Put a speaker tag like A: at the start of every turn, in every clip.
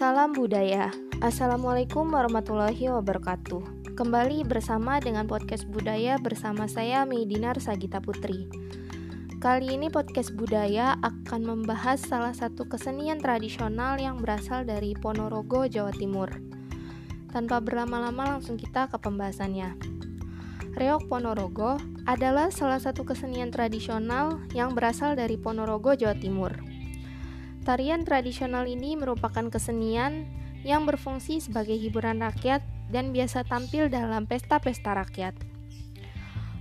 A: Salam budaya. Assalamualaikum warahmatullahi wabarakatuh. Kembali bersama dengan podcast budaya bersama saya Medinar Sagita Putri. Kali ini podcast budaya akan membahas salah satu kesenian tradisional yang berasal dari Ponorogo, Jawa Timur. Tanpa berlama-lama langsung kita ke pembahasannya. Reok Ponorogo adalah salah satu kesenian tradisional yang berasal dari Ponorogo, Jawa Timur. Tarian tradisional ini merupakan kesenian yang berfungsi sebagai hiburan rakyat dan biasa tampil dalam pesta-pesta rakyat.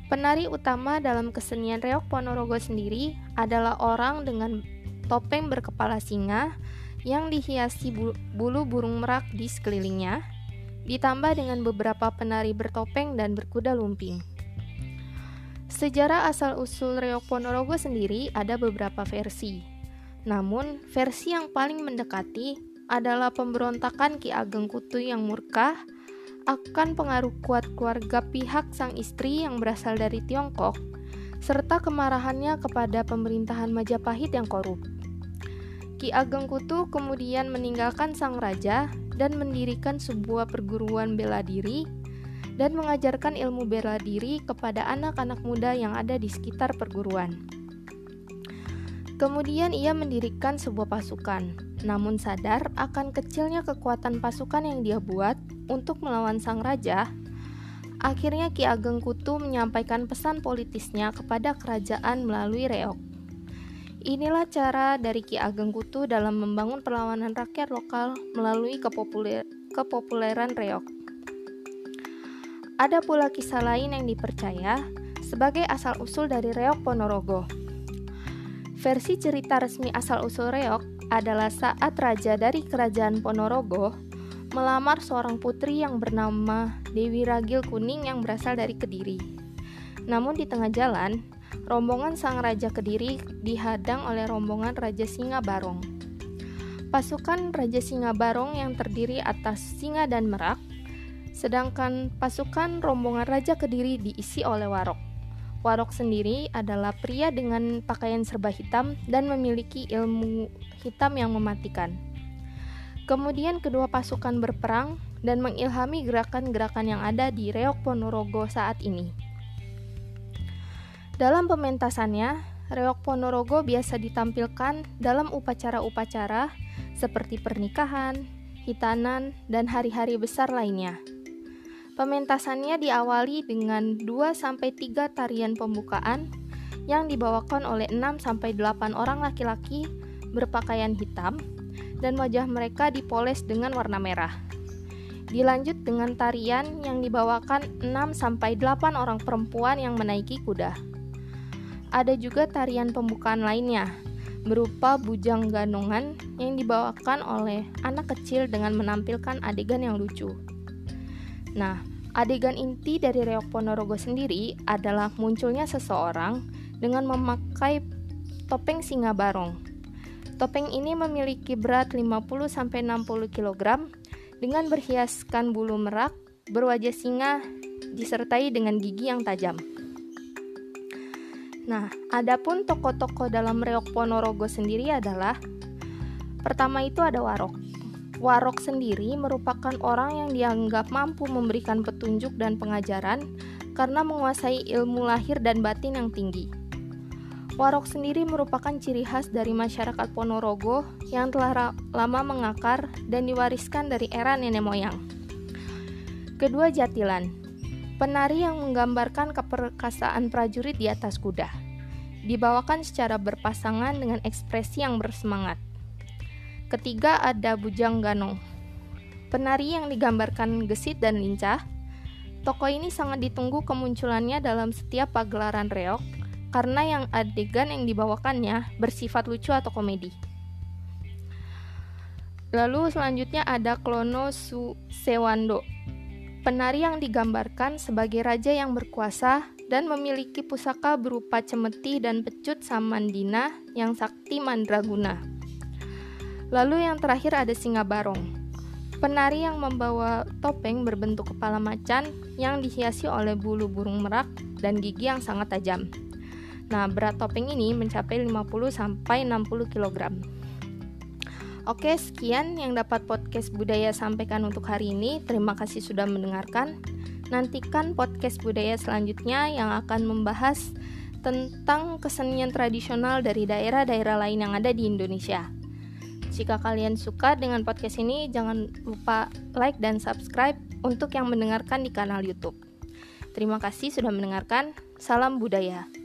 A: Penari utama dalam kesenian reok Ponorogo sendiri adalah orang dengan topeng berkepala singa yang dihiasi bulu burung merak di sekelilingnya, ditambah dengan beberapa penari bertopeng dan berkuda lumping. Sejarah asal-usul reok Ponorogo sendiri ada beberapa versi. Namun, versi yang paling mendekati adalah pemberontakan Ki Ageng Kutu yang murka akan pengaruh kuat keluarga pihak sang istri yang berasal dari Tiongkok, serta kemarahannya kepada pemerintahan Majapahit yang korup. Ki Ageng Kutu kemudian meninggalkan sang raja dan mendirikan sebuah perguruan bela diri dan mengajarkan ilmu bela diri kepada anak-anak muda yang ada di sekitar perguruan. Kemudian ia mendirikan sebuah pasukan, namun sadar akan kecilnya kekuatan pasukan yang dia buat untuk melawan sang raja. Akhirnya Ki Ageng Kutu menyampaikan pesan politisnya kepada kerajaan melalui reok. Inilah cara dari Ki Ageng Kutu dalam membangun perlawanan rakyat lokal melalui kepopuler kepopuleran reok. Ada pula kisah lain yang dipercaya sebagai asal-usul dari reok Ponorogo. Versi cerita resmi asal-usul reok adalah saat raja dari kerajaan Ponorogo melamar seorang putri yang bernama Dewi Ragil Kuning yang berasal dari Kediri. Namun di tengah jalan, rombongan sang raja Kediri dihadang oleh rombongan Raja Singa Barong. Pasukan Raja Singa Barong yang terdiri atas singa dan merak, sedangkan pasukan rombongan Raja Kediri diisi oleh warok. Warok sendiri adalah pria dengan pakaian serba hitam dan memiliki ilmu hitam yang mematikan. Kemudian kedua pasukan berperang dan mengilhami gerakan-gerakan yang ada di Reok Ponorogo saat ini. Dalam pementasannya, Reok Ponorogo biasa ditampilkan dalam upacara-upacara seperti pernikahan, hitanan, dan hari-hari besar lainnya. Pementasannya diawali dengan 2-3 tarian pembukaan yang dibawakan oleh 6-8 orang laki-laki berpakaian hitam dan wajah mereka dipoles dengan warna merah. Dilanjut dengan tarian yang dibawakan 6-8 orang perempuan yang menaiki kuda. Ada juga tarian pembukaan lainnya, berupa bujang ganongan yang dibawakan oleh anak kecil dengan menampilkan adegan yang lucu. Nah, adegan inti dari reok Ponorogo sendiri adalah munculnya seseorang dengan memakai topeng singa barong. Topeng ini memiliki berat 50-60 kg dengan berhiaskan bulu merak, berwajah singa, disertai dengan gigi yang tajam. Nah, adapun tokoh-tokoh dalam reok Ponorogo sendiri adalah pertama itu ada Warok. Warok sendiri merupakan orang yang dianggap mampu memberikan petunjuk dan pengajaran karena menguasai ilmu lahir dan batin yang tinggi. Warok sendiri merupakan ciri khas dari masyarakat Ponorogo yang telah lama mengakar dan diwariskan dari era nenek moyang. Kedua jatilan, penari yang menggambarkan keperkasaan prajurit di atas kuda, dibawakan secara berpasangan dengan ekspresi yang bersemangat. Ketiga ada Bujang Ganong. Penari yang digambarkan gesit dan lincah. Tokoh ini sangat ditunggu kemunculannya dalam setiap pagelaran reok karena yang adegan yang dibawakannya bersifat lucu atau komedi. Lalu selanjutnya ada Klono Su Sewando. Penari yang digambarkan sebagai raja yang berkuasa dan memiliki pusaka berupa cemeti dan pecut Samandina yang sakti mandraguna. Lalu yang terakhir ada singa barong. Penari yang membawa topeng berbentuk kepala macan yang dihiasi oleh bulu burung merak dan gigi yang sangat tajam. Nah, berat topeng ini mencapai 50 sampai 60 kg. Oke, sekian yang dapat podcast budaya sampaikan untuk hari ini. Terima kasih sudah mendengarkan. Nantikan podcast budaya selanjutnya yang akan membahas tentang kesenian tradisional dari daerah-daerah lain yang ada di Indonesia. Jika kalian suka dengan podcast ini, jangan lupa like dan subscribe untuk yang mendengarkan di kanal YouTube. Terima kasih sudah mendengarkan. Salam budaya.